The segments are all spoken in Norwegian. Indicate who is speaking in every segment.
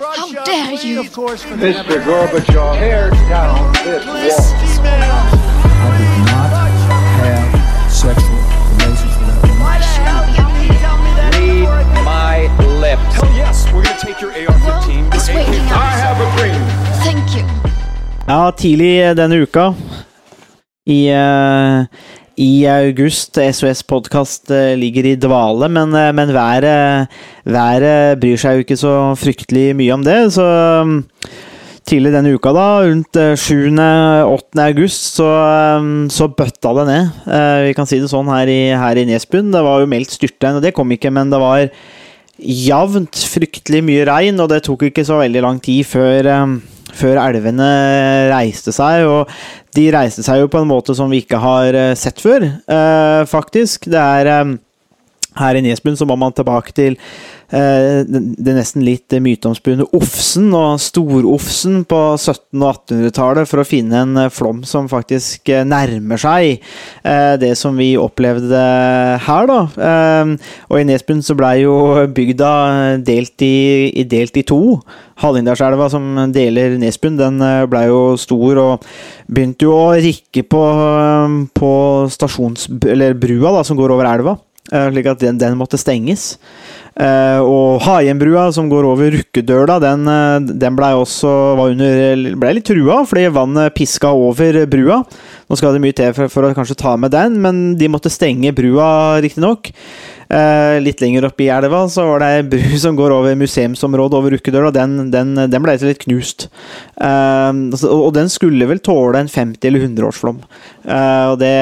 Speaker 1: How dare you?
Speaker 2: Of course, Mr. Gorbachev, tear down this wall.
Speaker 3: I did not have sexual relations with that woman.
Speaker 2: Read my lips.
Speaker 4: Hell yes, we're gonna take your AR-15.
Speaker 1: It's
Speaker 4: your
Speaker 1: waking
Speaker 2: I have a dream.
Speaker 1: Thank you.
Speaker 5: Ja, tidlig denne uka, i, eh, i august, SOS Podkast ligger i dvale, men, eh, men været, været bryr seg jo ikke så fryktelig mye om det. Så mm, tidlig denne uka, da, rundt eh, 7.-8. august, så, mm, så bøtta det ned. Eh, Vi kan si det sånn her i, her i Nesbyen. Det var jo meldt styrtregn, og det kom ikke, men det var jevnt fryktelig mye regn, og det tok ikke så veldig lang tid før, eh, før elvene reiste seg. Og de reiste seg jo på en måte som vi ikke har eh, sett før, eh, faktisk. Det er eh, her i Nesbyen så må man tilbake til det, det nesten litt myteomspunne Ofsen og Storofsen på 1700- og 1800-tallet for å finne en eh, flom som faktisk eh, nærmer seg eh, det som vi opplevde her, da. Eh, og i Nesbyen så blei jo bygda delt i, delt i to. Hallingdalselva som deler Nesbyen, den eh, blei jo stor og begynte jo å rikke på, eh, på stasjons... Eller brua da, som går over elva. Eh, slik at den, den måtte stenges. Eh, og Haienbrua, som går over Rukkedøla, den, eh, den blei også under, ble litt trua, fordi vannet piska over brua. Nå skal det mye til for, for å kanskje ta med den, men de måtte stenge brua, riktignok. Eh, litt lenger oppe i elva så var det ei bru som går over museumsområdet over Rukkedøla. Den, den, den ble litt knust. Eh, altså, og den skulle vel tåle en 50- eller 100-årsflom. Eh, og det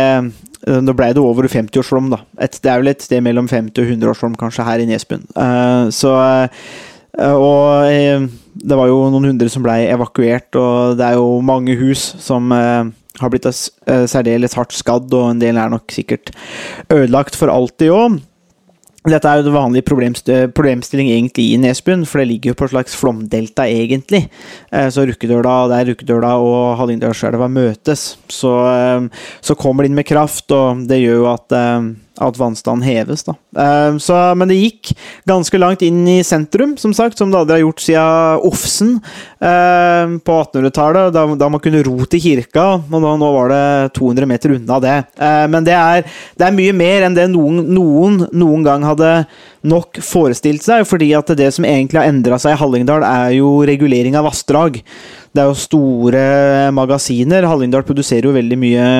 Speaker 5: nå ble det over 50-årsflom, da. Et, det er vel et sted mellom 50 og 100-årsflom kanskje her i Nesbyen. Uh, så uh, Og uh, det var jo noen hundre som ble evakuert, og det er jo mange hus som eh, har blitt eh, særdeles hardt skadd, og en del er nok sikkert ødelagt for alltid òg. Dette er jo det vanlige problemst problemstilling egentlig i Nesbyen, for det ligger jo på et slags flomdelta, egentlig. Eh, Så Rukkedøla, der Rukkedøla og Hallingdalselva møtes, så, eh, så kommer det inn med kraft, og det gjør jo at, eh, at vannstanden heves, da. Uh, Så, men det gikk ganske langt inn i sentrum, som sagt, som det aldri har gjort siden Ofsen uh, på 1800-tallet, da, da man kunne ro til kirka, og da, nå var det 200 meter unna det. Uh, Men det er, det er mye mer enn det noen, noen noen gang hadde nok forestilt seg, fordi at det som egentlig har endra seg i Hallingdal, er jo regulering av vassdrag. Det er jo store magasiner. Hallingdal produserer jo veldig mye,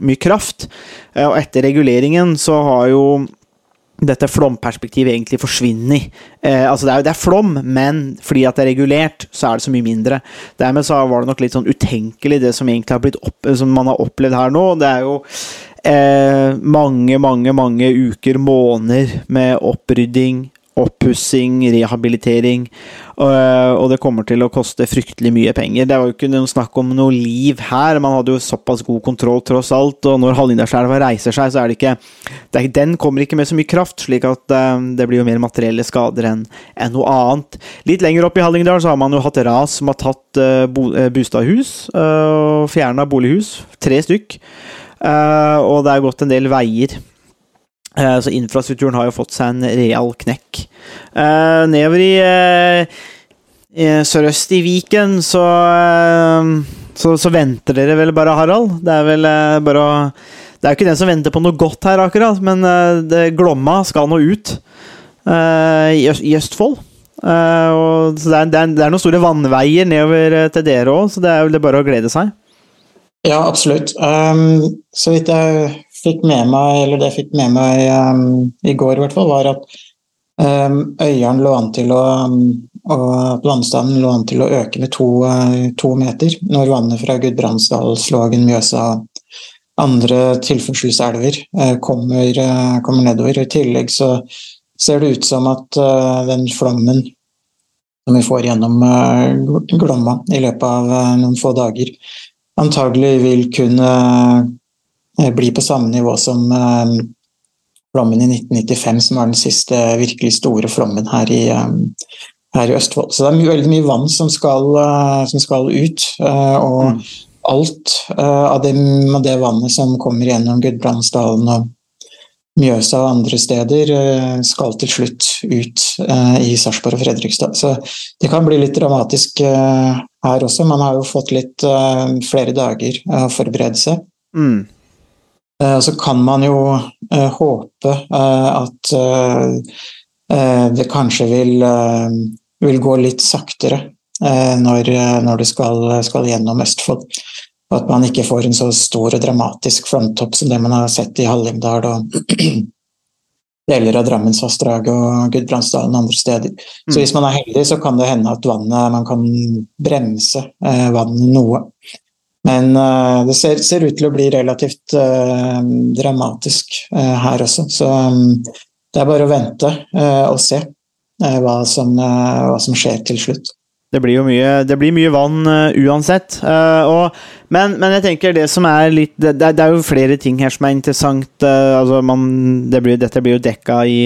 Speaker 5: mye kraft. Eh, Og etter reguleringen så har jo dette flomperspektivet egentlig forsvinner. Eh, altså det er det er flom, men fordi at det er regulert, så er det så mye mindre. Dermed så var det nok litt sånn utenkelig, det som har blitt opp, som man har opplevd her nå. Det er jo eh, mange, mange, mange uker, måneder med opprydding, oppussing, rehabilitering. Og, og det kommer til å koste fryktelig mye penger. Det var jo ikke noe snakk om noe liv her. Man hadde jo såpass god kontroll, tross alt. Og når Hallingdalselva reiser seg, så er det ikke Den kommer ikke med så mye kraft, slik at eh, det blir jo mer materielle skader enn noe annet. Litt lenger opp i Hallingdal så har man jo hatt ras som har tatt bo, Bustadhus eh, og fjerna bolighus. Tre stykk. Og det er gått en del veier. Eh, Så infrastrukturen har jo fått seg en real knekk. Eh, nedover eh, i sørøst i Viken så, så Så venter dere vel bare, Harald? Det er vel bare å Det er jo ikke den som venter på noe godt her, akkurat, men det, Glomma skal nå ut i, i Østfold. Og, så det er, det, er, det er noen store vannveier nedover til dere òg, så det er vel bare å glede seg.
Speaker 6: Ja, absolutt. Um, så vidt jeg fikk med meg, eller det jeg fikk med meg um, i går i hvert fall, var at um, Øyeren lå an til å um, og vannstanden lå an til å øke med to, uh, to meter når vannet fra Gudbrandsdal, Slågen, Mjøsa og andre tilførselselver uh, kommer, uh, kommer nedover. I tillegg så ser det ut som at den flommen som vi får gjennom Glomma i løpet av noen få dager, antagelig vil kunne eh, bli på samme nivå som eh, flommen i 1995, som var den siste virkelig store flommen her i, eh, her i Østfold. Så det er veldig mye vann som skal, eh, som skal ut. eh, og
Speaker 5: Mm.
Speaker 6: alt eh, av det, av det vannet som kommer gjennom Gudbrandsdalen og Mjøsa og andre steder eh, skal til slutt ut eh, i Sarpsborg og Fredrikstad. Så det kan bli litt dramatisk eh, her også. Man har jo fått litt flere dager å forberede seg.
Speaker 5: Mm.
Speaker 6: Og så kan man jo håpe at det kanskje vil, vil gå litt saktere når, når det skal, skal gjennom Østfold. Og at man ikke får en så stor og dramatisk fronttopp som det man har sett i Hallingdal og deler av Drammensvassdraget og Gudbrandsdalen og andre steder. Så hvis man er heldig, så kan det hende at vannet, man kan bremse eh, vannet noe. Men uh, det ser, ser, ut til å bli relativt uh, dramatisk uh, her også. Så det er bare å vente og se hva som, hva som skjer til slutt.
Speaker 5: Det blir jo mye, blir mye vann uh, uansett. Uh, og, men, men, jeg tenker det som er litt Det, det er jo flere ting her som er interessant. Uh, altså man, det blir, dette blir jo dekka i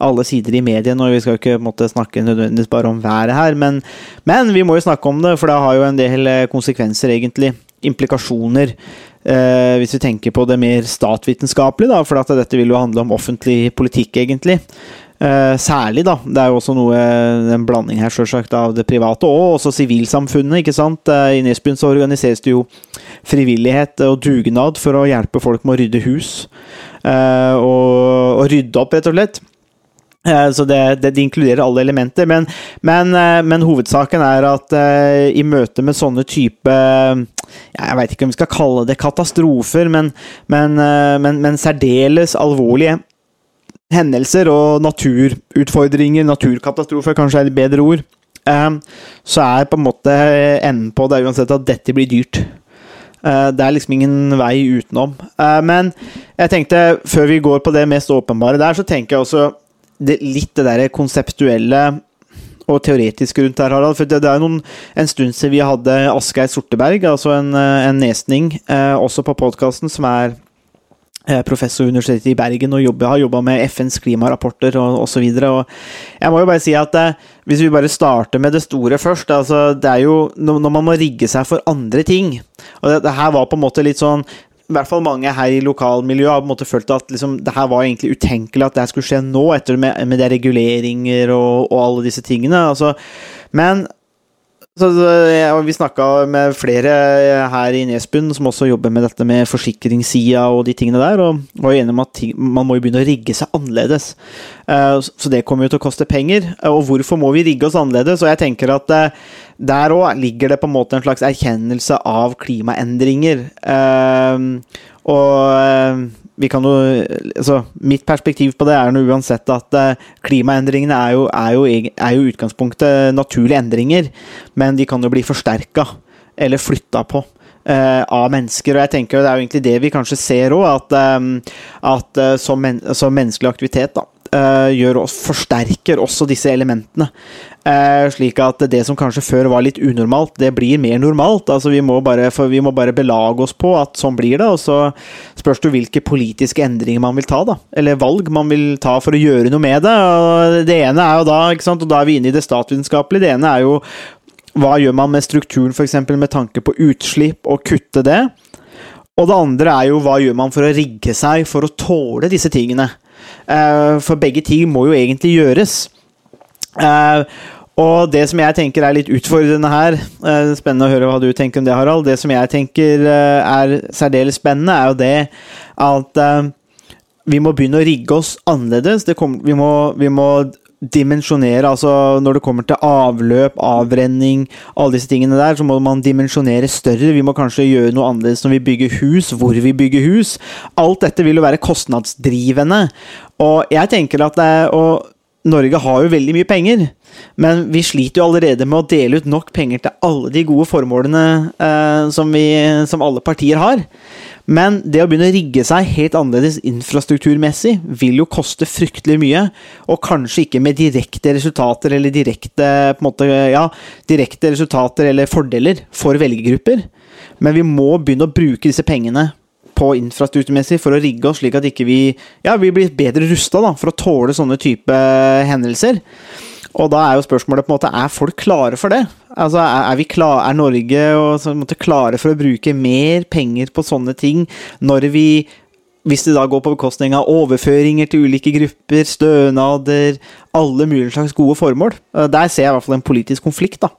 Speaker 5: alle sider i mediene, og vi skal jo ikke måtte, snakke nødvendigvis bare om været her, men, men, vi må jo snakke om det, for det har jo en del konsekvenser, egentlig. Implikasjoner. hvis vi tenker på det mer statvitenskapelige, da, for dette vil jo handle om offentlig politikk, egentlig. Eh, særlig, da. Det er jo også noe, en blanding her selvsagt, av det private og også sivilsamfunnet. ikke sant? Uh, I Nesbyen så organiseres det jo frivillighet og dugnad for å hjelpe folk med å rydde hus. Eh, og, og, rydde opp, rett og slett. Så det, det, det, inkluderer alle elementer. Men, men, men hovedsaken er at i møte med sånne type Jeg veit ikke om vi skal kalle det katastrofer, men, men særdeles alvorlige hendelser og naturutfordringer, naturkatastrofer kanskje er et bedre ord, ehm, så er på en måte enden på det uansett at dette blir dyrt. Eh, det er liksom ingen vei utenom. Eh, men jeg tenkte, før vi går på det mest åpenbare der, så tenker jeg også litt det der konseptuelle og teoretisk rundt der, Harald. For det, det er jo en stund siden vi hadde Asgeir Sorteberg, altså en, en nesning, eh, også på podkasten, som er Eh, professor ved Universitetet i Bergen og jobber, har jobba med FNs klimarapporter og osv. Jeg må jo bare si at eh, hvis vi bare starter med det store først altså Det er jo når man må rigge seg for andre ting og det, det her var på en måte litt sånn i hvert fall mange her i lokalmiljøet har på en måte følt at liksom, det her var egentlig utenkelig at det skulle skje nå, etter med, med det reguleringer og, og alle disse tingene. Altså, men ja, vi snakka med flere her i Nesbyen som også jobber med dette med forsikringssida og de tingene der, og var enige om at man må jo begynne å rigge seg annerledes. Uh, så det kommer jo til å koste penger. Og hvorfor må vi rigge oss annerledes? Og jeg tenker at der òg ligger det på en måte en slags erkjennelse av klimaendringer. Og vi kan jo altså, Mitt perspektiv på det er nå uansett at uh, klimaendringene er jo, er, jo, er jo utgangspunktet naturlige endringer, men de kan jo bli forsterka eller flytta på. Uh, av mennesker, og jeg tenker Det er jo egentlig det vi kanskje ser òg, at, um, at som, men, som, menneskelig aktivitet da, gjør, forsterker også disse elementene. Eh, slik at det som kanskje før var litt unormalt, det blir mer normalt. Altså vi må, bare, vi må bare belage oss på at sånn blir det, og så spørs det hvilke politiske endringer man vil ta, da. Eller valg man vil ta for å gjøre noe med det. Og det ene er jo da, ikke sant, og da er vi inne i det statsvitenskapelige, det ene er jo hva gjør man med strukturen, f.eks. med tanke på utslipp, og kutte det? Og det andre er jo hva gjør man for å rigge seg for å tåle disse tingene? Eh, for begge ting må jo egentlig gjøres. Uh, og det som jeg tenker er litt utfordrende her, uh, spennende å høre hva du tenker om det, Harald. Det som jeg tenker er særdeles spennende, er jo det at vi må begynne å rigge oss annerledes. Kom, vi, må, vi må dimensjonere, altså når det kommer til avløp, avrenning, alle disse tingene der, så må man dimensjonere større. Vi må kanskje gjøre noe annerledes når vi bygger hus, hvor vi bygger hus. Alt dette vil jo være kostnadsdrivende. Og jeg tenker at det er, og Norge har jo veldig mye penger, men vi sliter jo allerede med å dele ut nok penger til alle de gode formålene eh, som, vi, som alle partier har. Men det å begynne å rigge seg helt annerledes infrastrukturmessig vil jo koste fryktelig mye, og kanskje ikke med direkte resultater eller direkte, måte, ja, direkte resultater eller fordeler for velgergrupper. Men vi må begynne å bruke disse pengene på infrastrukturmessig for å rigge oss slik at ikke vi, ja, blir bedre rusta for å tåle sånne type hendelser. Og da er jo spørsmålet på en måte, er folk klare for det? Altså, Er, vi klar, er Norge og, klare for å bruke mer penger på sånne ting når vi hvis det da går på bekostning av overføringer til ulike grupper, stønader, alle mulige slags gode formål. Eh, Der ser jeg i hvert fall en politisk konflikt, da.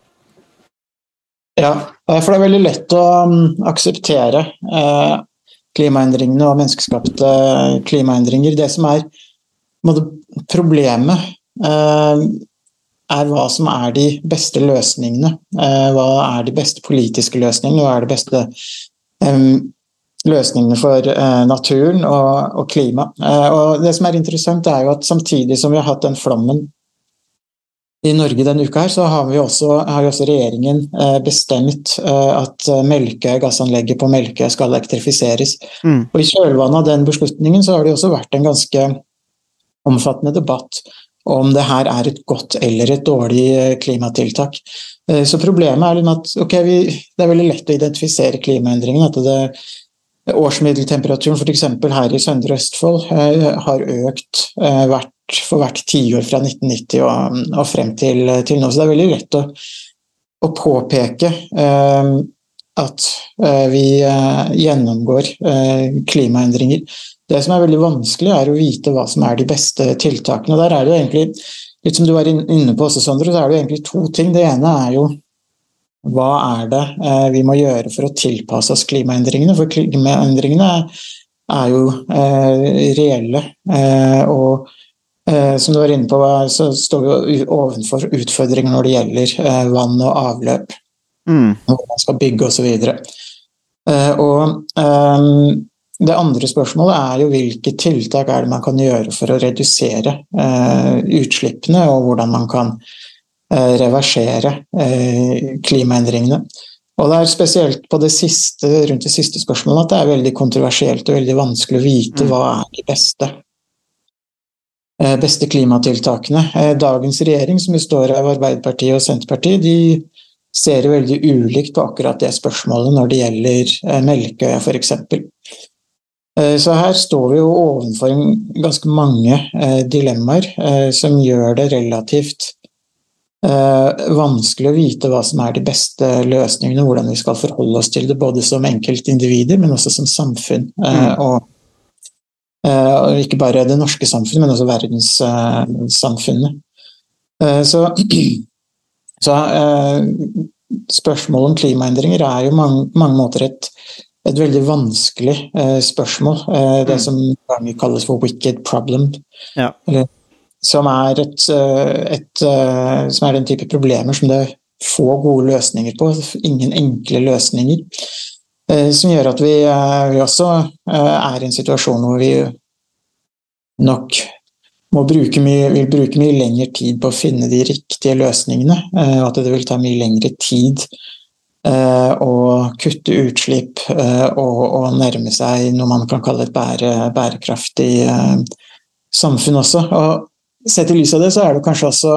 Speaker 6: Ja, eh, for det er veldig lett å mm, akseptere eh, klimaendringene og menneskeskapte klimaendringer. Det som er problemet, er hva som er de beste løsningene. Eh, hva er de beste politiske løsningene, hva er de beste løsningene for eh, naturen og, og klima. Eh, og det som er interessant, er jo at samtidig som vi har hatt den flommen i Norge denne uka, her, så har, vi også, har også regjeringen bestemt eh, at Melkøy, gassanlegget på Melkøy skal elektrifiseres.
Speaker 5: Mm.
Speaker 6: Og I kjølvannet av den beslutningen så har det også vært en ganske omfattende debatt om det her er et godt eller et dårlig eh, klimatiltak. Eh, Så problemet er liksom at okay, vi, det er veldig lett å identifisere klimaendringene. at det Årsmiddeltemperaturen f.eks. her i Søndre Østfold eh, har økt hvert, for hvert tiår fra 1990 og, og frem til, til nå. Så det er veldig lett å, å påpeke at vi gjennomgår klimaendringer. Det som er veldig vanskelig, er å vite hva som er de beste tiltakene. Der er det jo egentlig, litt som du var inne på også, Sondre, så er det jo egentlig to ting. Det ene er jo hva er det eh, vi må gjøre for å tilpasse oss klimaendringene? For klimaendringene er, jo eh, reelle. Eh, og eh, som du var inne på, så står vi jo ovenfor overfor utfordringer når det gjelder vann og avløp,
Speaker 5: Mm.
Speaker 6: Hvordan man skal bygge osv. Eh, og eh, det andre spørsmålet er jo hvilke tiltak er det man kan gjøre for å redusere eh, utslippene, og hvordan man kan eh, reversere eh, klimaendringene. Og det er spesielt på det siste, rundt det siste spørsmålet at det er veldig kontroversielt og veldig vanskelig å vite hva er de beste, eh, beste klimatiltakene. Eh, Dagens regjering, som består av Arbeiderpartiet og Senterpartiet, de ser veldig ulikt på akkurat det spørsmålet når det gjelder melkeøya Melkøya f.eks. Eh, Så her står vi jo overfor ganske mange eh, dilemmaer eh, som gjør det relativt vanskelig å vite hva som er de beste løsningene, hvordan vi skal forholde oss til det, både som enkeltindivider, men også som samfunn. Mm. og, og ikke bare det norske samfunnet, men også verdenssamfunnet. Så så spørsmålet om klimaendringer er jo mange, mange måter et, et veldig vanskelig eh, spørsmål. Eh, det
Speaker 5: Mm.
Speaker 6: som ganger kalles for wicked problem.
Speaker 5: Ja.
Speaker 6: Eller, som, er et, eh, et, eh, som er den type problemer som det er få gode løsninger på. Ingen enkle løsninger. Eh, som gjør at vi, eh, vi også eh, er i en situasjon hvor vi nok må bruke mye, vil bruke mye lengre tid på å finne de riktige løsningene. eh, Og at det vil ta mye lengre tid eh, å kutte utslipp eh, og, og nærme seg noe man kan kalle et bære, bærekraftig eh, samfunn også. Og sett i lys av det, så er det kanskje også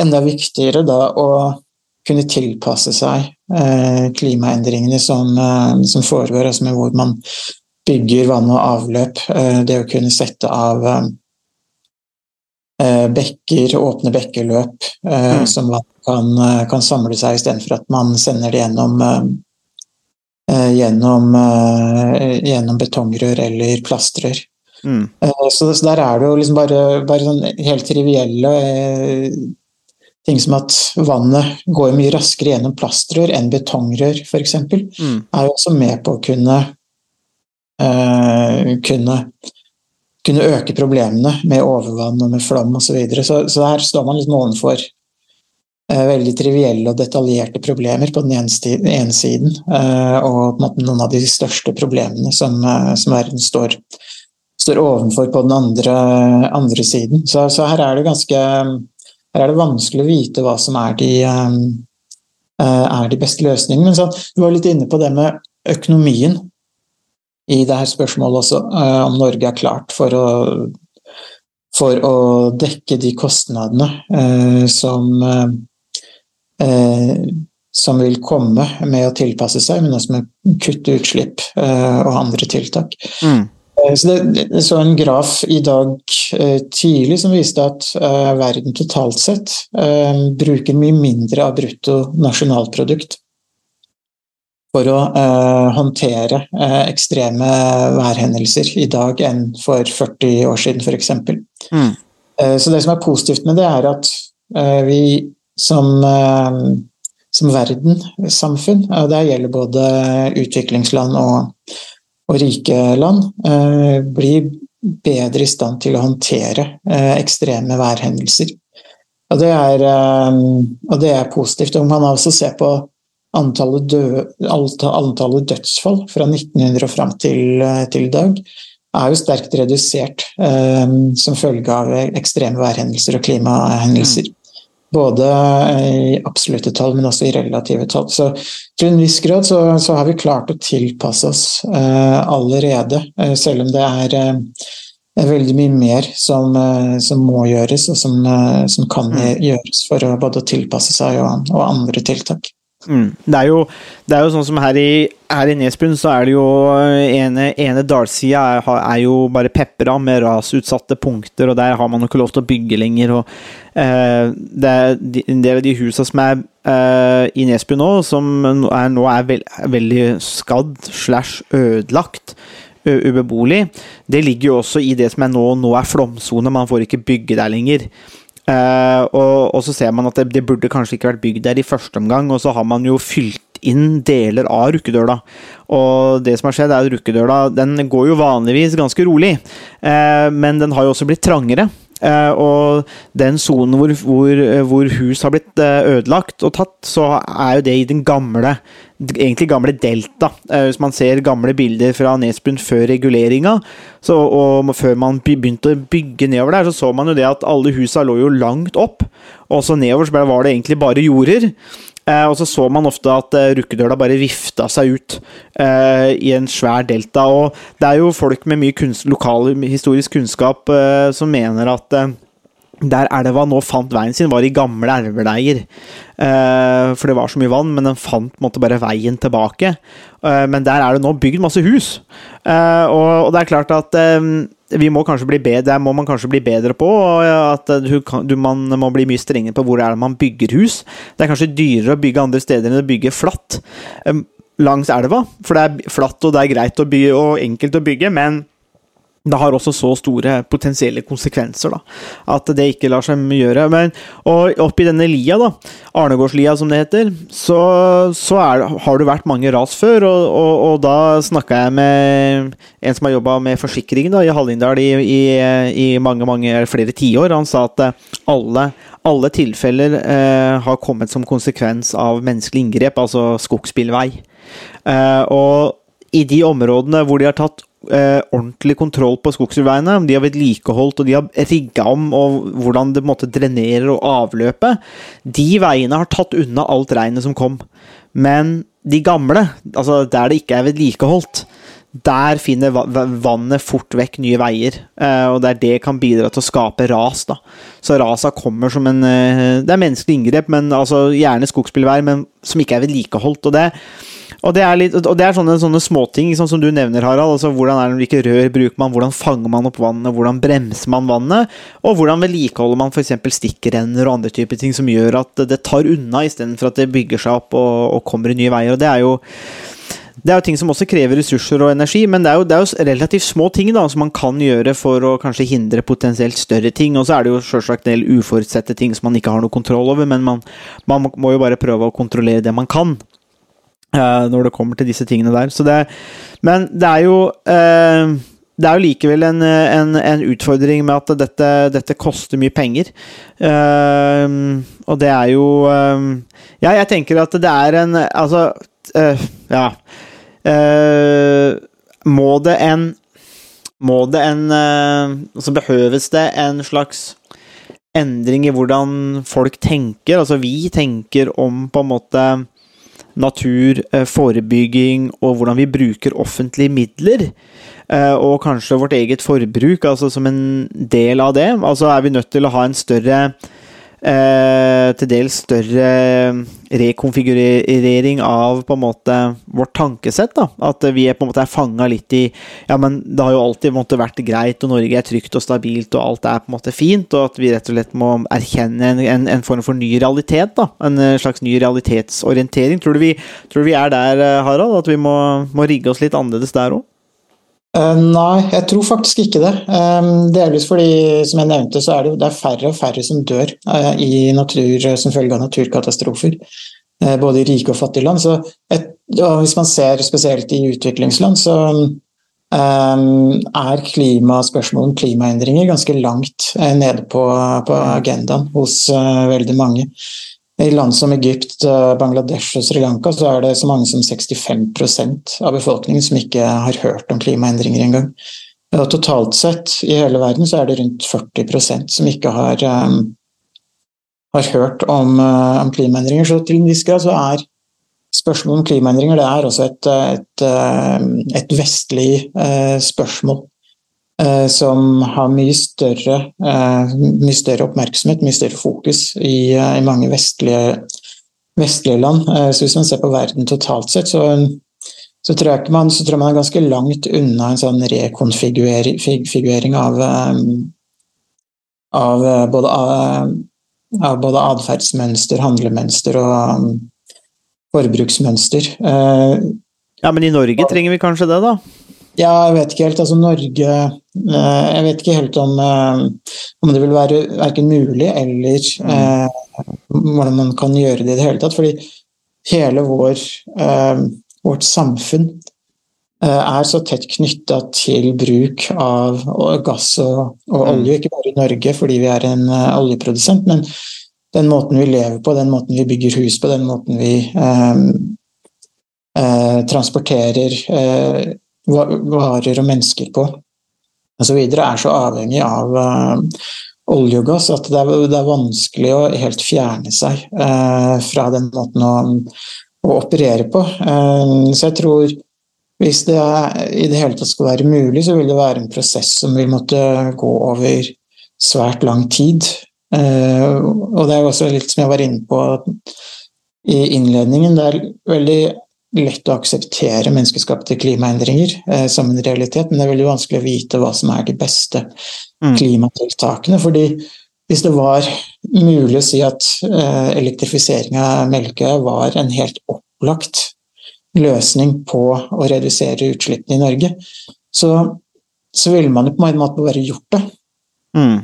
Speaker 6: enda viktigere da å kunne tilpasse seg eh, klimaendringene som, eh, som foregår, altså med hvor man bygger vann og avløp. Eh, det å kunne sette av eh, eh, bekker, åpne bekkeløp eh,
Speaker 5: Mm.
Speaker 6: som vann kan, eh, kan samle seg, istedenfor at man sender det gjennom, eh, eh, gjennom, eh, gjennom betongrør eller plastrør.
Speaker 5: Mm.
Speaker 6: Eh, Så, så der er det jo liksom bare, bare sånn helt trivielle eh, ting som at vannet går mye raskere gjennom plastrør enn betongrør, f.eks.
Speaker 5: Mm.
Speaker 6: er jo også med på å kunne eh, kunne kunne øke problemene med overvann og med flom osv. Så, videre. så Så her står man liksom overfor eh, veldig trivielle og detaljerte problemer på den ene, ene siden, eh, og noen av de største problemene som, eh, som verden står, står overfor på den andre, andre siden. Så, så her er det ganske her er det vanskelig å vite hva som er de, eh, eh, er de beste løsningene. Men så, du var litt inne på det med økonomien i det her spørsmålet også, eh, om Norge er klart for å, for å dekke de kostnadene eh, som, eh, som vil komme med å tilpasse seg, men også med kutte utslipp eh, og andre tiltak.
Speaker 5: Mm.
Speaker 6: Eh, Så det, jeg så en graf i dag eh, tidlig som viste at verden totalt sett bruker mye mindre av brutto nasjonalprodukt for å eh, håndtere eh, ekstreme værhendelser i dag enn for 40 år siden, f.eks.
Speaker 5: Mm.
Speaker 6: Eh, så det som er positivt med det, er at eh, vi som, eh, som verdenssamfunn, og det gjelder både utviklingsland og, og rike land, eh, blir bedre i stand til å håndtere eh, ekstreme værhendelser. Og det, er, eh, og det er positivt. Og man også ser på antallet, døde, antallet dødsfall fra 1900 og fram til, eh, til i dag er jo sterkt redusert eh, som følge av ekstreme værhendelser og klimahendelser. Både i absolutte tall, men også i relative tall. Så til en viss grad så, så har vi klart å tilpasse oss eh, allerede, eh, selv om det er eh, er veldig mye mer som, eh, som må gjøres, og som, eh, som kan gjøres for å både tilpasse seg og, og andre tiltak.
Speaker 5: Mm. Det, er jo, det er jo sånn som her i, her i Nesbyen, så er det jo ene, ene dalsida er, er, jo bare pepra med rasutsatte punkter, og der har man jo ikke lov til å bygge lenger. og eh, det er En del av de husene som er eh, i Nesbyen nå, som er, nå er, veld, veldig skadd slash ødelagt, ubeboelig, det ligger jo også i det som er nå, nå er flomsone, man får ikke bygge der lenger. Uh, og, og, så ser man at det, det, burde kanskje ikke vært bygd der i første omgang, og så har man jo fylt inn deler av Rukkedøla. Og det som har skjedd, er at Rukkedøla den går jo vanligvis ganske rolig, uh, men den har jo også blitt trangere. Uh, og den sonen hvor, hvor, hvor, hus har blitt ødelagt og tatt, så er jo det i den gamle egentlig gamle Delta. Hvis man ser gamle bilder fra Nesbyen før reguleringa, og før man begynte å bygge nedover der, så så man jo det at alle husa lå jo langt opp, og så nedover så var det egentlig bare jorder. Eh, og så så man ofte at eh, Rukkedøla bare vifta seg ut eh, i en svær delta. Og det er jo folk med mye kunst, lokal historisk kunnskap eh, som mener at eh, der elva nå fant veien sin, var i gamle elveleier. Eh, for det var så mye vann, men den fant måtte bare veien tilbake. Eh, men der er det nå bygd masse hus. Eh, og, og, det er klart at vi må kanskje bli bedre, der må man kanskje bli bedre på. At du, du, man må bli mye strengere på hvor er det man bygger hus. Det er kanskje dyrere å bygge andre steder enn å bygge flatt langs elva. For det er flatt og det er greit å bygge og enkelt å bygge, men det har også så store potensielle konsekvenser da, at det ikke lar seg gjøre. Men, og oppi denne lia, da, Arnegårdslia som det heter, så, så er, har det vært mange ras før. Og, og, og da snakka jeg med en som har jobba med forsikring da, i Hallingdal i, i, i, mange mange flere tiår. Han sa at alle, alle tilfeller eh, har kommet som konsekvens av menneskelig inngrep, altså skogsbilvei. Eh, og i de områdene hvor de har tatt eh, ordentlig kontroll på skogsbilveiene. De har vedlikeholdt og de har rigga om og hvordan det måte, drenerer og avløpet. De veiene har tatt unna alt regnet som kom. Men de gamle, altså der det ikke er vedlikeholdt, der finner vannet fort vekk nye veier, eh, og der det kan bidra til å skape ras. da. Så rasa kommer som en eh, Det er menneskelig inngrep, men altså gjerne skogsbilvær, men som ikke er vedlikeholdt. og det og det er, litt, og det er sånne, sånne småting sånn som du nevner, Harald. altså Hvordan er det, hvilke rør bruker man, hvordan fanger man opp vannet, hvordan bremser man vannet? Og hvordan vedlikeholder man f.eks. stikkrenner og andre typer ting som gjør at det tar unna, istedenfor at det bygger seg opp og, og kommer i nye veier. og det er jo det er jo ting som også krever ressurser og energi, men det er jo, det er jo relativt små ting da, som man kan gjøre for å kanskje hindre potensielt større ting. Og så er det jo selvsagt en del uforutsette ting som man ikke har noe kontroll over, men man, man må jo bare prøve å kontrollere det man kan. Uh, når det kommer til disse tingene der. Det, men det er jo uh, det er jo likevel en, en, en, utfordring med at dette, dette koster mye penger. Uh, og det er jo Ja, jeg tenker at det er en Altså, ja Må det en Må det en Altså behøves det en slags endring i hvordan folk tenker? Altså vi tenker om på en måte natur, eh, forebygging og hvordan vi bruker offentlige midler. Eh, og kanskje vårt eget forbruk, altså som en del av det. Altså er vi nødt til å ha en større til dels større rekonfigurering av på en måte vårt tankesett. da, At vi er på en måte fanga litt i Ja, men det har jo alltid måte vært greit, og Norge er trygt og stabilt, og alt er på en måte fint, og at vi rett og slett må erkjenne en, en, en form for ny realitet. da, En eh, slags ny realitetsorientering. Tror du vi, tror du vi er der, eh, Harald? At vi må, må rigge oss litt annerledes der òg?
Speaker 6: Eh, nei, jeg tror faktisk ikke det. Um, delvis fordi, som jeg nevnte, så er det, det er færre og færre som dør uh, i natur som følge av naturkatastrofer. Uh, både i rike og fattige land. Så et, hvis man ser spesielt i utviklingsland, så um, er klimaspørsmål om klimaendringer ganske langt uh, nede på, på agendaen hos veldig mange. I land som Egypt, eh, Bangladesh og Sri Lanka så er det så mange som 65% av befolkningen som ikke har hørt om klimaendringer engang. Og totalt sett i hele verden så er det rundt 40% som ikke har, um, har hørt om, uh, om, klimaendringer. Så til en viss grad så er spørsmålet om klimaendringer det er også et, et, et vestlig uh, spørsmål. Eh, som har mye større, eh, mye større, oppmerksomhet, mye større fokus i, eh, i mange vestlige, vestlige, land. Så hvis man ser på verden totalt sett, så, så, tror, jeg man, så tror man er ganske langt unna en sånn rekonfigurering av, av både, av både atferdsmønster, handlemønster og forbruksmønster.
Speaker 5: Ja, men i Norge trenger vi kanskje det, da?
Speaker 6: Ja, jeg vet ikke helt. Altså Norge Jeg vet ikke helt om, eh, om det vil være verken mulig eller mm. eh, hvordan man kan gjøre det i det hele tatt. Fordi hele vår, eh, vårt samfunn eh, er så tett knytta til bruk av gass og, og, mm. olje, ikke bare i Norge fordi vi er en uh, oljeprodusent, men den måten vi lever på, den måten vi bygger hus på, den måten vi transporterer varer og mennesker på osv. er så avhengig av uh, olje og gass at det er, det er, vanskelig å helt fjerne seg uh, fra den måten å, å operere på. Uh, så jeg tror hvis det i det hele tatt skal være mulig, så vil det være en prosess som vil måtte gå over svært lang tid. og det er jo også litt som jeg var inne på i innledningen, det er veldig lett å akseptere menneskeskapte klimaendringer eh, som en realitet, men det er veldig vanskelig å vite hva som er de beste mm. klimatiltakene. fordi hvis det var mulig å si at eh, elektrifisering av Melkøya var en helt opplagt løsning på å redusere utslippene i Norge, så, så ville man jo på en måte bare gjort det. Mm.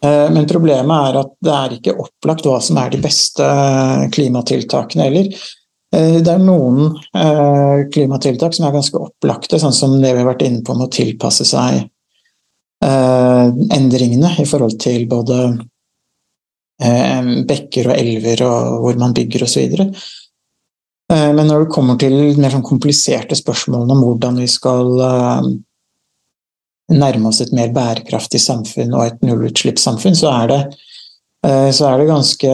Speaker 6: Eh, men problemet er at det er ikke opplagt hva som er de beste eh, klimatiltakene heller. Eh, det er noen eh, klimatiltak som er ganske opplagte, sånn som det vi har vært inne på med å tilpasse seg eh, endringene i forhold til både bekker og elver og hvor man bygger osv. Men når det kommer til mer sånn kompliserte spørsmål om hvordan vi skal nærme oss et mer bærekraftig samfunn og et nullutslippssamfunn, så er det så er, det ganske,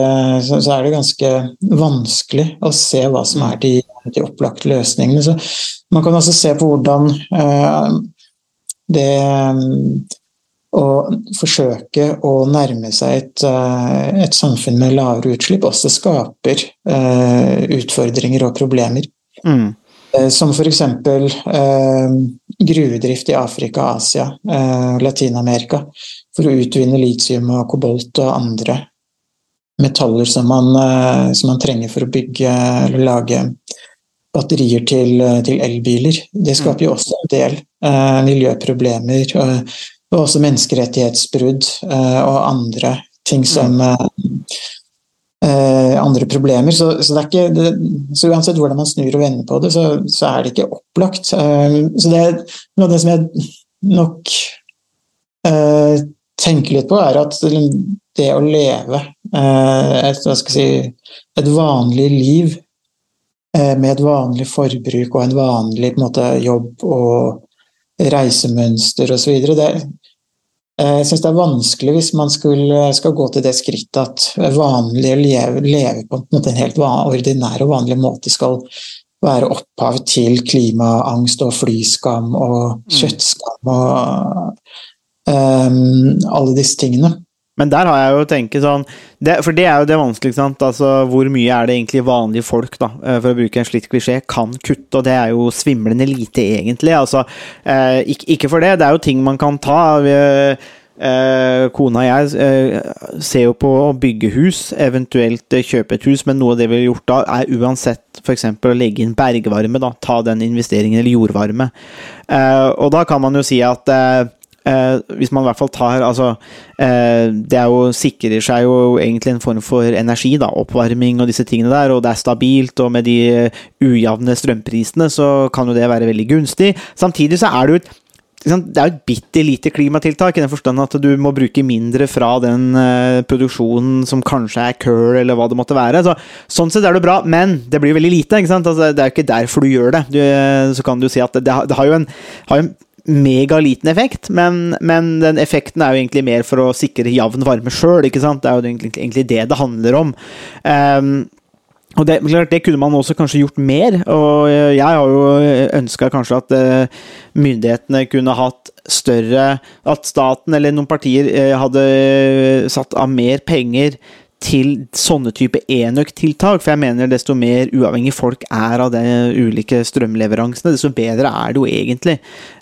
Speaker 6: så er det ganske vanskelig å se hva som er de, de opplagte løsningene. Så man kan også se på hvordan eh, det å forsøke å nærme seg et, eh, et samfunn med lavere utslipp også skaper utfordringer og problemer. Mm. Som f.eks. Eh, gruvedrift i Afrika, Asia, eh, Latin-Amerika for å utvinne litium og kobolt og andre metaller som man, eh, som man trenger for å bygge eller lage batterier til, til elbiler. Det skaper jo også en del eh, miljøproblemer og, og, også menneskerettighetsbrudd eh, og andre ting som eh, andre problemer. Så, så, ikke, det, så, uansett hvordan man snur og vender på det, så, så er det ikke opplagt. så det er noe av det som jeg nok tenke litt på, er at det å leve eh, et, si, et vanlig liv eh, med et vanlig forbruk og en vanlig en måte, jobb og reisemønster osv. Eh, jeg syns det er vanskelig hvis man skulle, skal gå til det skrittet at vanlig å leve, leve på en, måte, en helt ordinær og vanlig måte skal være opphav til klimaangst og flyskam og mm. kjøttskam og alle disse tingene.
Speaker 5: Men der har jeg jo tenkt sånn det, For det er jo det vanskelige. Altså, hvor mye er det egentlig vanlige folk, da, eh, for å bruke en slitt klisjé, kan kutte? Og det er jo svimlende lite, egentlig. Altså, eh, ikke, ikke for det, det er jo ting man kan ta. Eh, kona og jeg eh, ser jo på å bygge hus, eventuelt eh, kjøpe et hus, men noe av det vi har gjort da, er uansett f.eks. å legge inn bergvarme, da, ta den investeringen, eller jordvarme. Eh, og da kan man jo si at eh, Eh, hvis man i hvert fall tar altså, eh, Det er jo, sikrer seg jo egentlig en form for energi, da, oppvarming og disse tingene der, og det er stabilt, og med de eh, ujevne strømprisene så kan jo det være veldig gunstig. Samtidig så er det jo et det er et bitte lite klimatiltak, i den forstand at du må bruke mindre fra den uh, produksjonen som kanskje er kull, eller hva det måtte være. Så, sånn sett er det bra, men det blir veldig lite. ikke? Altså, det er jo ikke derfor du gjør det. Du, så kan du si at det, det har jo en, har en megaliten effekt, men, men, den effekten er jo egentlig mer for å sikre jevn varme sjøl. Det er jo egentlig, egentlig, det det handler om. Um, og det, det, kunne man også kanskje gjort mer, og jeg har jo ønska kanskje at uh, myndighetene kunne hatt større At staten eller noen partier uh, hadde satt av mer penger til sånne type enøktiltak. For jeg mener desto mer uavhengig folk er av de ulike strømleveransene, desto bedre er det jo egentlig.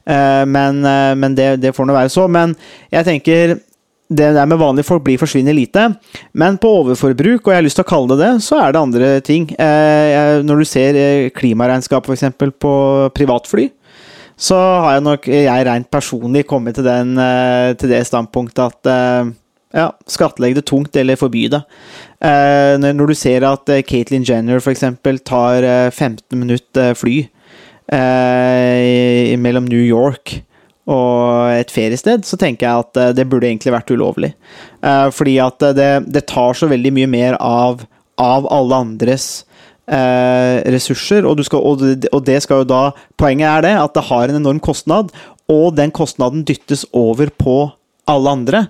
Speaker 5: Eh, men, eh, men det, det, får nå være så. Men jeg tenker det der med vanlige folk blir forsvinner lite. Men på overforbruk, og jeg har lyst til å kalle det det, så er det andre ting. Eh, når du ser klimaregnskap f.eks. på privatfly, så har jeg nok jeg rent personlig kommet til, den, til det standpunktet at ja, skattlegge det tungt eller forby det. Eh, når du ser at eh, Caitlyn Jenner f.eks. tar 15 eh, minutter fly mellom New York og et feriested, så tenker jeg at det burde egentlig vært ulovlig. Fordi at det, det, tar så veldig mye mer av, av alle andres ressurser, og, skal, og, og det skal jo da Poenget er det at det har en enorm kostnad, og den kostnaden dyttes over på alle andre.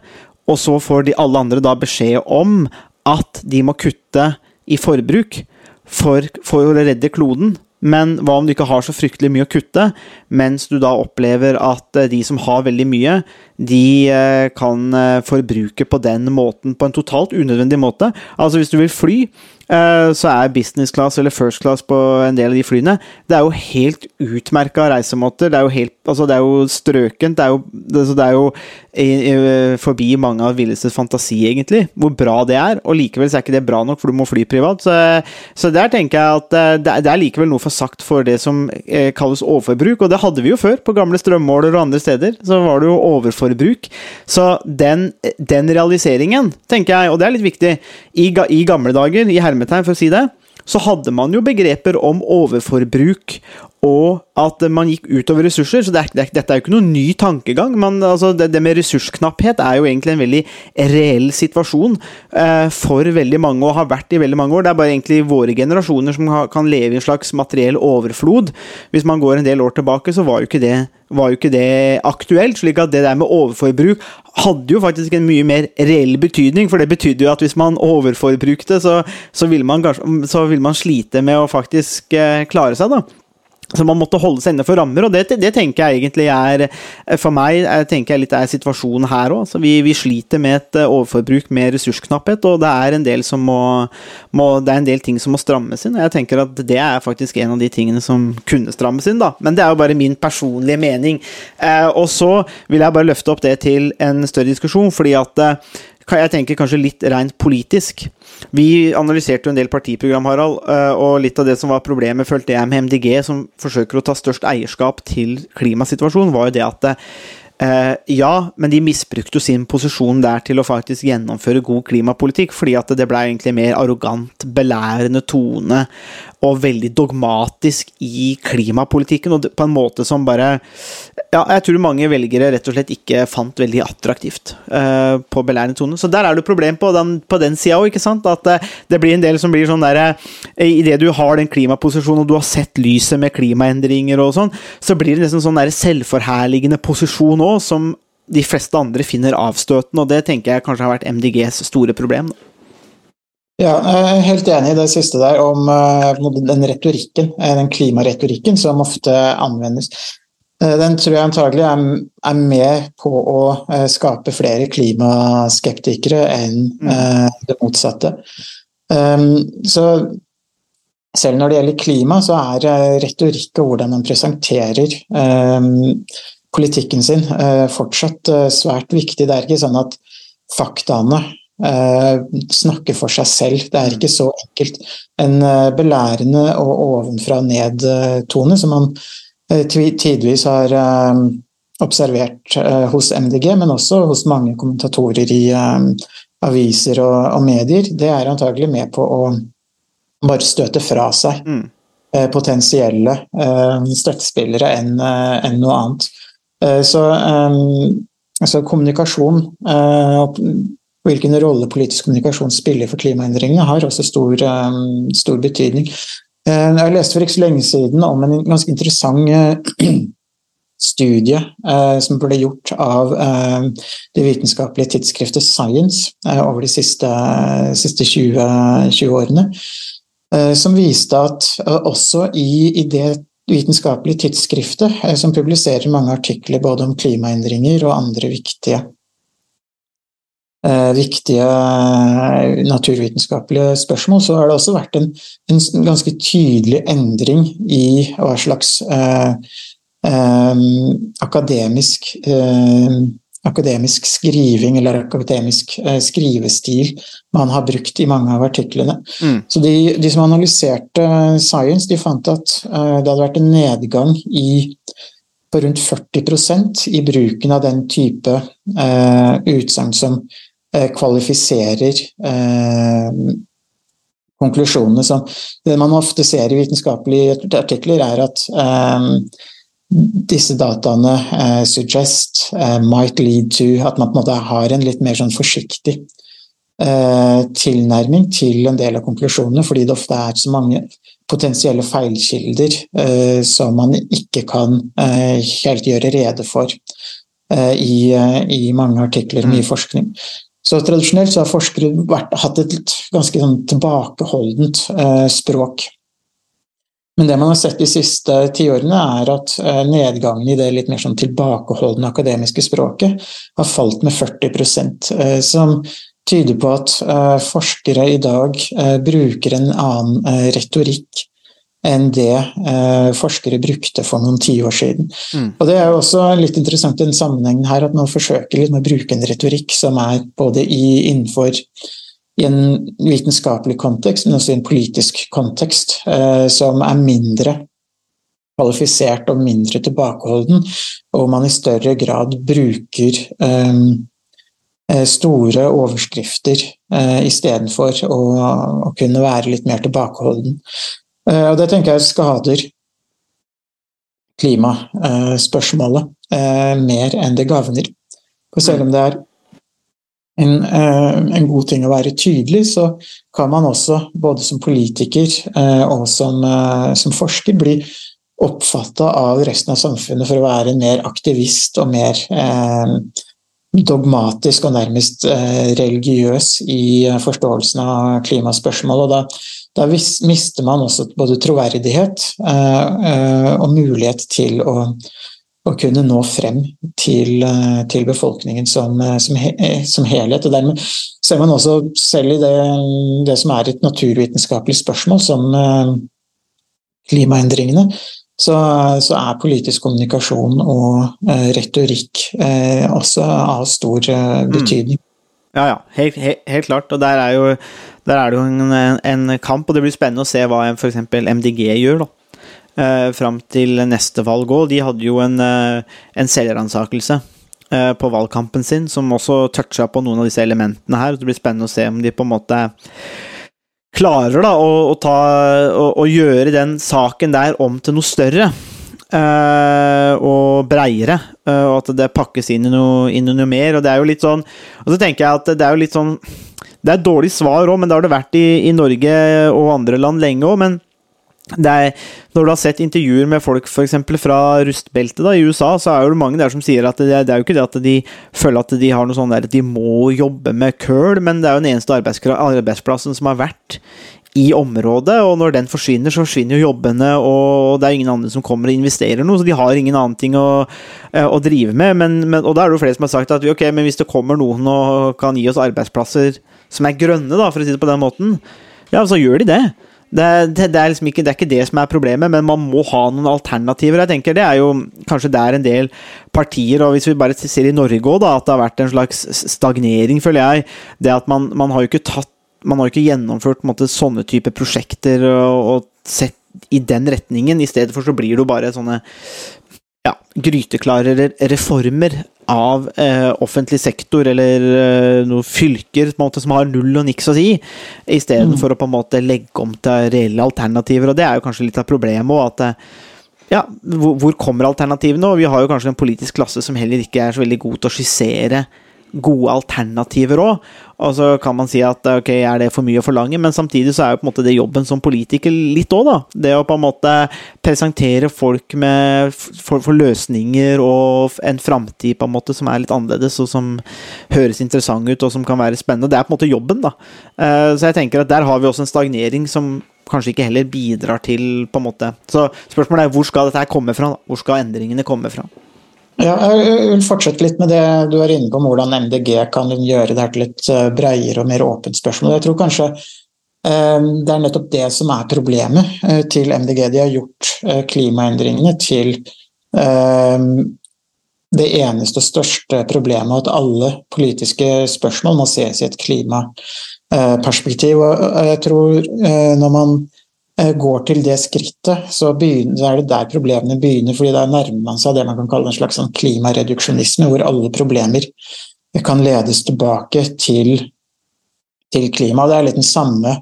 Speaker 5: Og så får de alle andre da beskjed om at de må kutte i forbruk for, for å redde kloden. Men hva om du ikke har så fryktelig mye å kutte, mens du da opplever at eh, de som har veldig mye, de eh, kan eh, forbruke på den måten, på en totalt unødvendig måte. Altså hvis du vil fly, så er business class eller first class på en del av de flyene Det er jo helt utmerka reisemåter. Det er jo, helt, altså det er jo strøkent. Det er jo, det er jo i, i, forbi mange av villestes fantasi, egentlig, hvor bra det er. Og likevel så er ikke det bra nok, for du må fly privat. Så, så der tenker jeg at eh, det, er likevel noe for sagt for det som eh, kalles overforbruk. Og det hadde vi jo før, på gamle strømmåler og andre steder. Så var det jo overforbruk. Så den, den realiseringen, tenker jeg, og det er litt viktig, i, i gamle dager, i hermetegn, for å si det, så hadde man jo begreper om overforbruk og at man gikk utover ressurser. Så det er, det, dette er jo ikke noen ny tankegang. Man, altså det, det, med ressursknapphet er jo egentlig en veldig reell situasjon eh, for veldig mange, og har vært i veldig mange år. Det er bare egentlig våre generasjoner som ha, kan leve i en slags materiell overflod. Hvis man går en del år tilbake, så var jo ikke det, jo ikke det aktuelt. slik at det der med overforbruk hadde jo faktisk en mye mer reell betydning, for det betydde jo at hvis man overforbrukte, så, så, ville man, vil man slite med å faktisk eh, klare seg, da. Så man måtte holde seg innenfor rammer, og det, det, tenker jeg egentlig er For meg jeg tenker jeg litt er situasjonen her òg. Vi, vi, sliter med et eh, overforbruk med ressursknapphet, og det er en del som må, må, Det er en del ting som må strammes inn. og Jeg tenker at det er faktisk en av de tingene som kunne strammes inn, da. Men det er jo bare min personlige mening. Eh, og så vil jeg bare løfte opp det til en større diskusjon, fordi at eh, jeg tenker kanskje litt rent politisk. Vi analyserte jo en del partiprogram, Harald, eh, og litt av det som var problemet, følte jeg med MDG, som forsøker å ta størst eierskap til klimasituasjonen, var jo det at Uh, ja, men de misbrukte jo sin posisjon der til å faktisk gjennomføre god klimapolitikk, fordi at det ble egentlig mer arrogant, belærende tone og veldig dogmatisk i klimapolitikken, og på en måte som bare Ja, jeg tror mange velgere rett og slett ikke fant veldig attraktivt uh, på belærende tone. Så der er det problem på den, på den sida òg, ikke sant? At uh, det blir en del som blir sånn derre Idet du har den klimaposisjonen, og du har sett lyset med klimaendringer og sånn, så blir det nesten sånn der selvforherligende posisjon òg, som de fleste andre finner avstøtende, og det tenker jeg kanskje har vært MDGs store problem.
Speaker 6: Ja, jeg er helt enig i det siste der om uh, den retorikken, eh, den klimaretorikken som ofte anvendes. Eh, Den tror jeg antagelig er, med på å eh, skape flere klimaskeptikere enn eh, det motsatte. Um, så selv når det gjelder klima, så er eh, retorikk og hvordan man presenterer um, politikken sin eh, fortsatt eh, svært viktig. Det er ikke sånn at faktaene eh, snakker for seg selv. Det er ikke så enkelt. En eh, belærende og ovenfra og ned-tone som man eh, tidvis har eh, observert eh, hos MDG, men også hos mange kommentatorer i eh, aviser og, medier, det er antagelig med på å bare støte fra seg
Speaker 5: Mm.
Speaker 6: eh, potensielle eh, støttespillere enn eh, noe annet. Eh, så, eh, altså kommunikasjon eh, og hvilken rolle politisk kommunikasjon spiller for klimaendringene, har også stor, eh, stor betydning. Eh, Jeg leste for ikke så lenge siden om en ganske interessant eh, studie som ble gjort av det vitenskapelige tidsskriftet Science over de siste, siste 20, 20 årene, som viste at også i, i det vitenskapelige tidsskriftet, som publiserer mange artikler både om klimaendringer og andre viktige viktige eh, naturvitenskapelige spørsmål, så har det også vært en, en ganske tydelig endring i hva slags eh, eh, akademisk eh, akademisk skriving eller akademisk eh, skrivestil man har brukt i mange av artiklene.
Speaker 5: Mm.
Speaker 6: Så de, de som analyserte eh, Science, de fant at eh, det hadde vært en nedgang i på rundt 40% i bruken av den type eh, utsagn som eh, kvalifiserer eh, konklusjonene. Så det man ofte ser i vitenskapelige artikler, er at eh, disse dataene eh, suggest, eh, might lead to At man på en måte har en litt mer sånn forsiktig eh, tilnærming til en del av konklusjonene, fordi det ofte er så mange potensielle feilkilder eh, som man ikke kan eh, helt gjøre rede for eh, i, eh, i mange artikler og mye forskning. Så tradisjonelt så har forskere vært, hatt et ganske sånn tilbakeholdent eh, språk. Men det man har sett de siste tiårene, er at eh, nedgangen i det litt mer sånn tilbakeholdne akademiske språket har falt med 40 eh, som tyder på at eh, forskere i dag bruker en annen retorikk enn det eh, forskere brukte for noen tiår siden.
Speaker 5: Mm.
Speaker 6: Og Det er jo også litt interessant i den sammenhengen her, at man forsøker litt med å bruke en retorikk som er både i, innenfor i en vitenskapelig kontekst, men også i en politisk kontekst, eh, som er mindre kvalifisert og mindre tilbakeholden, og man i større grad bruker eh, eh, store overskrifter eh, istedenfor å, å kunne være litt mer tilbakeholden. Eh, og det tenker jeg skader klimaspørsmålet eh, mer enn det gagner. For selv om det er en, eh, en god ting å være tydelig, så kan man også, både som politiker eh, og som, eh, som forsker, bli oppfatta av resten av samfunnet for å være mer aktivist og mer eh, dogmatisk og nærmest eh, religiøs i eh, forståelsen av klimaspørsmål. Og da, da mister man også både troverdighet eh, eh, og mulighet til å, å kunne nå frem til, eh, til befolkningen som, som, he, som helhet. Og dermed ser man også selv i det, det som er et naturvitenskapelig spørsmål, som klimaendringene, så, så er politisk kommunikasjon og retorikk også av stor eh, betydning.
Speaker 5: Ja, ja, helt, helt, helt klart. Og der er, jo, der er det jo en, en kamp, og det blir spennende å se hva f.eks. MDG gjør. da. Eh, fram til neste valg òg. De hadde jo en, eh, en selvransakelse eh, på valgkampen sin, som også toucha på noen av disse elementene her. Det blir spennende å se om de på en måte klarer da, å, å, ta, å, å gjøre den saken der om til noe større. Eh, og breiere, uh, og at det pakkes inn i, noe, inn i noe mer. Og det er jo litt sånn Og så tenker jeg at det er jo litt sånn Det er et dårlig svar òg, men det har det vært i, i Norge og andre land lenge òg. Men er, når du har sett intervjuer med folk eksempel, fra rustbeltet da, i USA, så er det mange der som sier at det, det er jo ikke det at de føler at de har noe sånn der at de må jobbe med køl, men det er jo den eneste arbeidsplassen som har vært i området, og når den forsvinner, så forsvinner jo jobbene, og det er ingen andre som kommer og investerer noe, så de har ingen annen ting å, eh, å drive med. Men, men, og da er det jo flere som har sagt at ok, men hvis det kommer noen og kan gi oss arbeidsplasser som er grønne, da, for å si det på den måten, ja, så gjør de det. Det, det, det, er liksom ikke, det er ikke det som er problemet, men man må ha noen alternativer. Jeg tenker Det er jo kanskje der en del partier, og hvis vi bare ser i Norge òg, at det har vært en slags stagnering, føler jeg. Det at man, man har jo ikke tatt man har jo ikke gjennomført måte, sånne type prosjekter og, og, sett i den retningen. I stedet for så blir det jo bare sånne ja, gryteklare reformer av eh, offentlig sektor eller eh, noen fylker måte, som har null og niks å si, istedenfor mm. å på en måte legge om til reelle alternativer. og Det er jo kanskje litt av problemet òg, at eh, ja, hvor, hvor kommer alternativene? Og vi har jo kanskje en politisk klasse som heller ikke er så veldig god til å skissere gode alternativer òg. Og så kan man si at ok, er det for mye å forlange, men samtidig så er jo på en måte det jobben som politiker litt òg, da. Det å på en måte presentere folk med for, for løsninger og en framtid på en måte som er litt annerledes, og som høres interessant ut, og som kan være spennende. Det er på en måte jobben, da. Eh, så jeg tenker at der har vi også en stagnering som kanskje ikke heller bidrar til på en måte Så spørsmålet er hvor skal dette her komme fra? Hvor skal endringene komme fra?
Speaker 6: Ja, jeg vil fortsette litt med det du er inne på, om hvordan MDG kan gjøre det til et eh, bredere og mer åpent spørsmål. Jeg tror kanskje eh, det er nettopp det som er problemet eh, til MDG. De har gjort klimaendringene til det eneste og største problemet, at alle politiske spørsmål må ses i et klimaperspektiv. Og jeg tror når man går til det skrittet, så, begynner, er det der problemene begynner. fordi Da nærmer man seg det man kan kalle en slags sånn klimareduksjonisme, hvor alle problemer kan ledes tilbake til, til klima. Det er litt den samme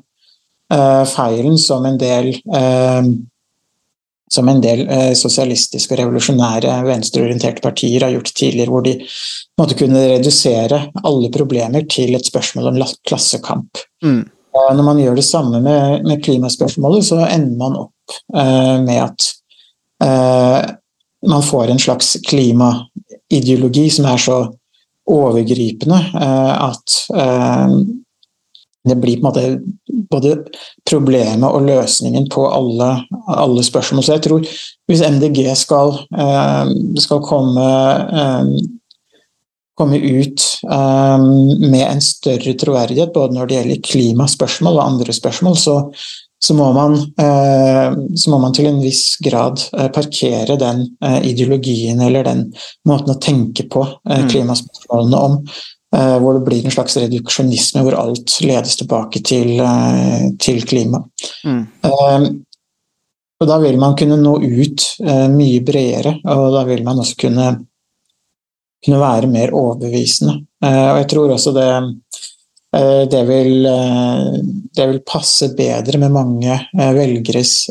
Speaker 6: uh, feilen som en del uh, som en del uh, sosialistiske og revolusjonære venstreorienterte partier har gjort tidligere, hvor de måtte kunne redusere alle problemer til et spørsmål om klassekamp. Mm. Når man gjør det samme med, med klimaspørsmålet, så ender man opp eh, med at eh, man får en slags klimaideologi som er så overgripende eh, at eh, det blir på en måte både problemet og løsningen på alle, alle spørsmål. Så jeg tror hvis MDG skal, eh, skal komme eh, komme ut um, med en større troverdighet, både når det gjelder klimaspørsmål og andre spørsmål, så, så, må, man, uh, så må man til en viss grad uh, parkere den uh, ideologien eller den måten å tenke på mm. klimaspørsmålene om. hvor det blir en slags reduksjonisme hvor alt ledes tilbake til, til klima. Mm. Um, og da vil man kunne nå ut mye bredere, og da vil man også kunne kunne være mer overbevisende. Eh, og jeg tror også det, eh, det vil, eh, det vil passe bedre med mange velgeres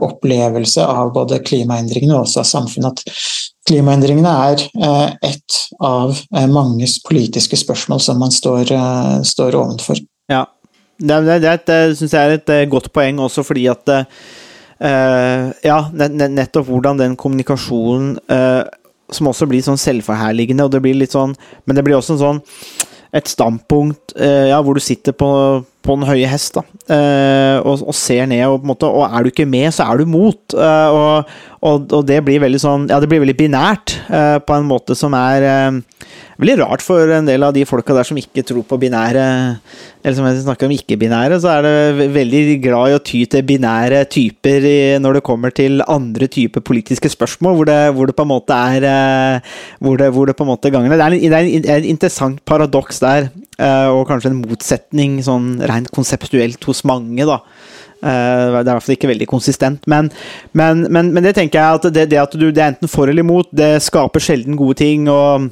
Speaker 6: opplevelse av både klimaendringene og også av samfunnet. At klimaendringene er ett av manges politiske spørsmål som man står, står ovenfor.
Speaker 5: Ja, det, det, det syns jeg er et godt poeng også, fordi at Uh, ja, nettopp hvordan den kommunikasjonen uh, som også blir sånn selvforherligende, og det blir litt sånn Men det blir også en sånn et standpunkt eh, ja, hvor du sitter på, på den høye hest da, eh, og, og, ser ned, og, på en måte, og er du ikke med, så er du mot. Eh, og, og, og, det blir veldig sånn Ja, det blir veldig binært eh, på en måte som er eh, veldig rart for en del av de folka der som ikke tror på binære Eller som jeg snakker om ikke-binære, så er det veldig glad i å ty til binære typer i, når det kommer til andre typer politiske spørsmål, hvor det, hvor det på en måte er eh, hvor det, hvor det på en måte ganger det. Er, et interessant paradoks der, eh, og kanskje en motsetning sånn rent konseptuelt hos mange, da. Eh, det er i hvert fall ikke veldig konsistent, men, men, men, men det tenker jeg at det, det at du det er enten for eller imot, det skaper sjelden gode ting. og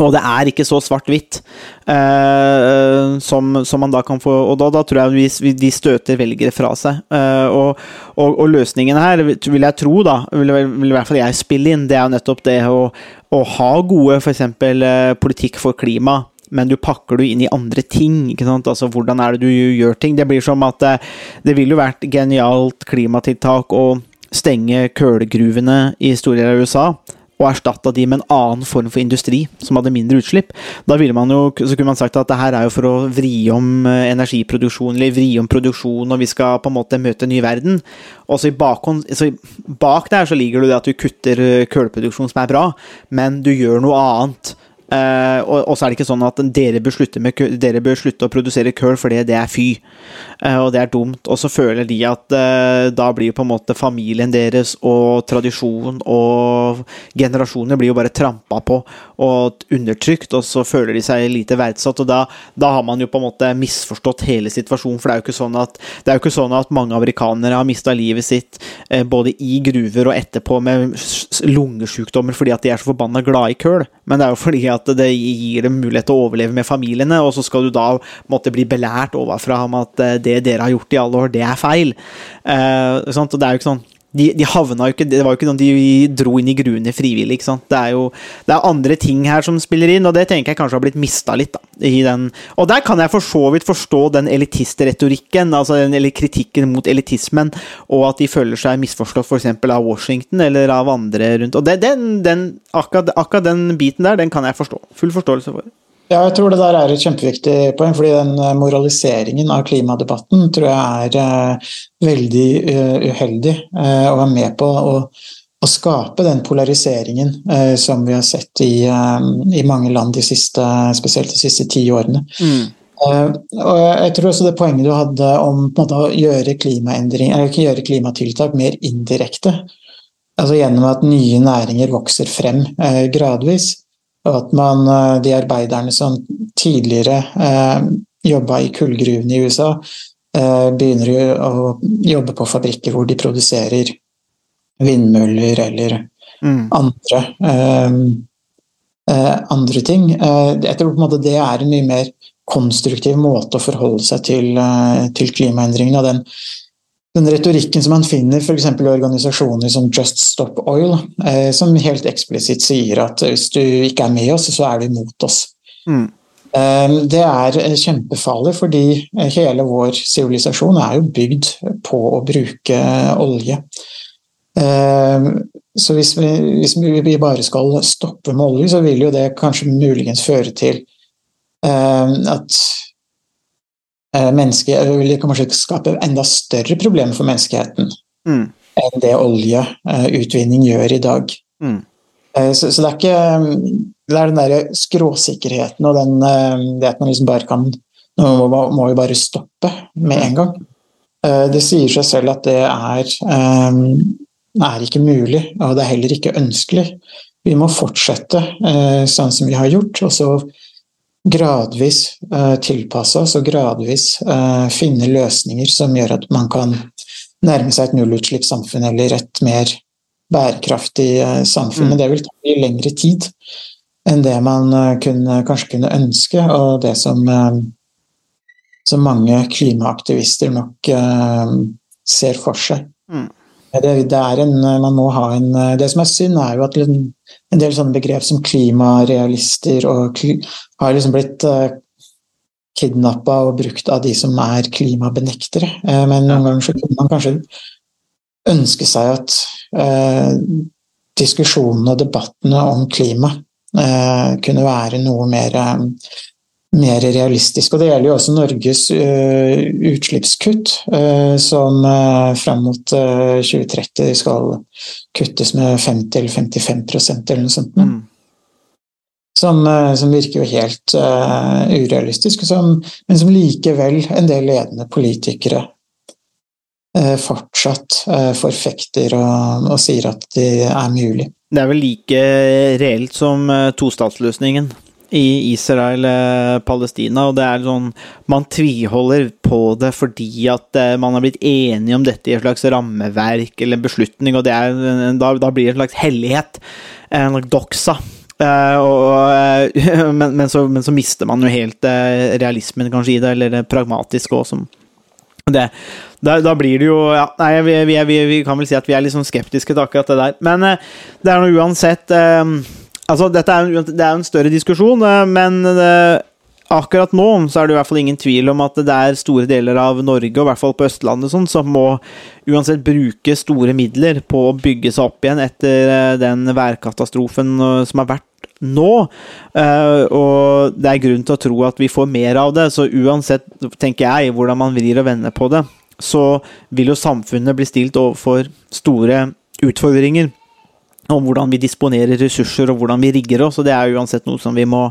Speaker 5: og det er ikke så svart-hvitt uh, som, som, man da kan få Og da, da tror jeg vi, de støter velgere fra seg. Uh, og, og, og, løsningen her, vil jeg tro, da, vil, vil, i hvert fall jeg spille inn, det er jo nettopp det å, å ha gode f.eks. Uh, politikk for klima. Men du pakker du inn i andre ting. ikke sant? Altså, Hvordan er det du gjør ting? Det blir som at det, det ville jo vært genialt klimatiltak å stenge kullgruvene i store deler av USA og erstatta de med en annen form for industri som hadde mindre utslipp, da ville man jo, så kunne man sagt at det her er jo for å vri om eh, energiproduksjon, eller vri om produksjon, og vi skal på en måte møte en ny verden. Og så så bak der så ligger det at du kutter eh, kullproduksjon, som er bra, men du gjør noe annet. Uh, og, så er det ikke sånn at dere bør slutte, med, dere bør slutte å produsere kull fordi det er fy, og det er dumt. Og så føler de at uh, da blir på en måte familien deres og tradisjon og generasjoner blir jo bare trampa på og undertrykt, og så føler de seg lite verdsatt. Og da, da, har man jo på en måte misforstått hele situasjonen, for det er jo ikke sånn at, det er jo ikke sånn at mange amerikanere har mista livet sitt både i gruver og etterpå med lungesykdommer fordi at de er så forbanna glad i kull, men det er jo fordi at det gir dem mulighet til å overleve med familiene, og så skal du da måtte bli belært overfra om at eh, det dere har gjort i alle år, det er feil. Uh, og det er jo ikke sånn de, de, havna jo ikke Det var jo ikke noe de dro inn i gruene frivillig. ikke sant? Det er jo det er andre ting her som spiller inn, og det tenker jeg kanskje har blitt mista litt. da, i den, Og der kan jeg for så vidt forstå den elitistretorikken, altså den, eller kritikken mot elitismen, og at de føler seg misforstått f.eks. av Washington eller av andre rundt. og det, den, den, akkurat, akkurat den biten der, den kan jeg forstå. Full forståelse for.
Speaker 6: Ja, jeg tror det der er et kjempeviktig poeng. fordi den eh, moraliseringen av klimadebatten tror jeg er uh, veldig uh, uheldig uh, og er med på å, å skape den polariseringen som vi har sett i, i, mange land de siste, spesielt de siste ti årene. Mm. og jeg tror også det poenget du hadde om måte, å gjøre, gjøre klimatiltak mer indirekte, altså gjennom at nye næringer vokser frem gradvis, og at man, eh, de arbeiderne som tidligere eh, jobba i kullgruvene i USA, eh, begynner å jobbe på fabrikker hvor de produserer vindmøller eller mm. andre, eh, eh andre ting. Eh, jeg tror på en måte det er en mye mer konstruktiv måte å forholde seg til, til klimaendringene. Og den den retorikken som man finner f.eks. i organisasjoner som Just Stop Oil, eh, som helt eksplisitt sier at hvis du ikke er med oss, så er du imot oss. Mm. Eh, det er kjempefarlig, fordi hele vår sivilisasjon er jo bygd på å bruke olje. Eh, så hvis vi, hvis vi, bare skal stoppe med olje, så vil jo det kanskje muligens føre til eh, at Eh, menneske, vil kanskje skape enda større problemer for menneskeheten mm. enn det oljeutvinning gjør i dag. Mm. Eh, så, så, det er ikke Det er den derre skråsikkerheten og den, eh, det at man liksom bare kan Nå må, må vi bare stoppe med en gang. Det sier seg selv at det er, er ikke mulig, og det er heller ikke ønskelig. Vi må fortsette sånn som vi har gjort, og så gradvis uh, tilpasse oss og gradvis uh, finne løsninger som gjør at man kan nærme seg et nullutslippssamfunn eller et mer bærekraftig uh, samfunn. Men Det vil ta mye lengre tid enn det man kunne, kanskje kunne ønske, og det som, som mange klimaaktivister nok ser for seg. Mm. Det, det, er en, man må ha en, det som er synd, er jo at en del sånne begrep som klimarealister og har liksom blitt eh, kidnappa og brukt av de som er klimabenektere. Men noen ganger så kunne man kanskje ønske seg at uh, diskusjonene og debattene om klima uh, kunne være noe mer, mer realistisk. Og det gjelder jo også Norges utslippskutt, som fram mot 2030 skal kuttes med 50-55% eller noe sånt. Mm. Som, eh, som, virker jo helt uh, urealistisk, som, men som likevel en del ledende politikere uh, fortsatt uh, forfekter og, og, sier at det er mulig.
Speaker 5: Det er vel like reelt som tostatsløsningen i Israel-Palestina, og det er sånn Man tviholder på det fordi at man har blitt enige om dette i et slags rammeverk eller en beslutning, og er, da, da, blir det en slags hellighet, en slags doxa. Uh, og, men, men, så, men, så, mister man jo helt realismen kanskje i det, eller det pragmatiske òg, som det, da, da, blir det jo ja, Nei, vi, vi, vi, vi, kan vel si at vi er litt sånn skeptiske til akkurat det der. Men det er nå uansett Altså, dette er, det er en større diskusjon, men akkurat nå så er det i hvert fall ingen tvil om at det er store deler av Norge, og i hvert fall på Østlandet, sånn, som må uansett bruke store midler på å bygge seg opp igjen etter eh, den værkatastrofen eh, som har vært nå. Eh, og det er grunn til å tro at vi får mer av det, så uansett, tenker jeg, hvordan man vrir og vender på det, så vil jo samfunnet bli stilt overfor store utfordringer om hvordan vi disponerer ressurser og hvordan vi rigger oss. og Det er jo uansett noe som vi må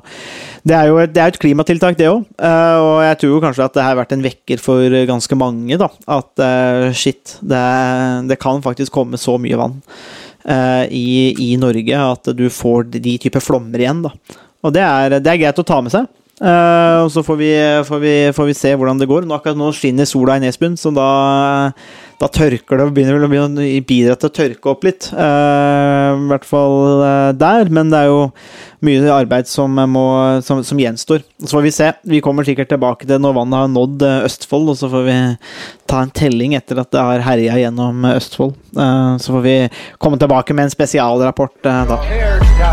Speaker 5: Det er jo et, er et klimatiltak, det òg. og jeg tror kanskje at det har vært en vekker for ganske mange. da, At uh, shit, det, det, kan faktisk komme så mye vann i, i, Norge at du får de typer flommer igjen. da. Og det er, det er greit å ta med seg. Og så får vi, får, vi, får vi, se hvordan det går. Nå, akkurat nå skinner sola i Nesbyen, så da da tørker det og begynner vel å bidra til å tørke opp litt. Uh, I hvert fall uh, der, men det er jo mye arbeid som, må, som, som, gjenstår. Så får vi se. Vi kommer sikkert tilbake til når vannet har nådd uh, Østfold, og så får vi ta en telling etter at det har herja gjennom Østfold. så får vi komme tilbake med en spesialrapport da.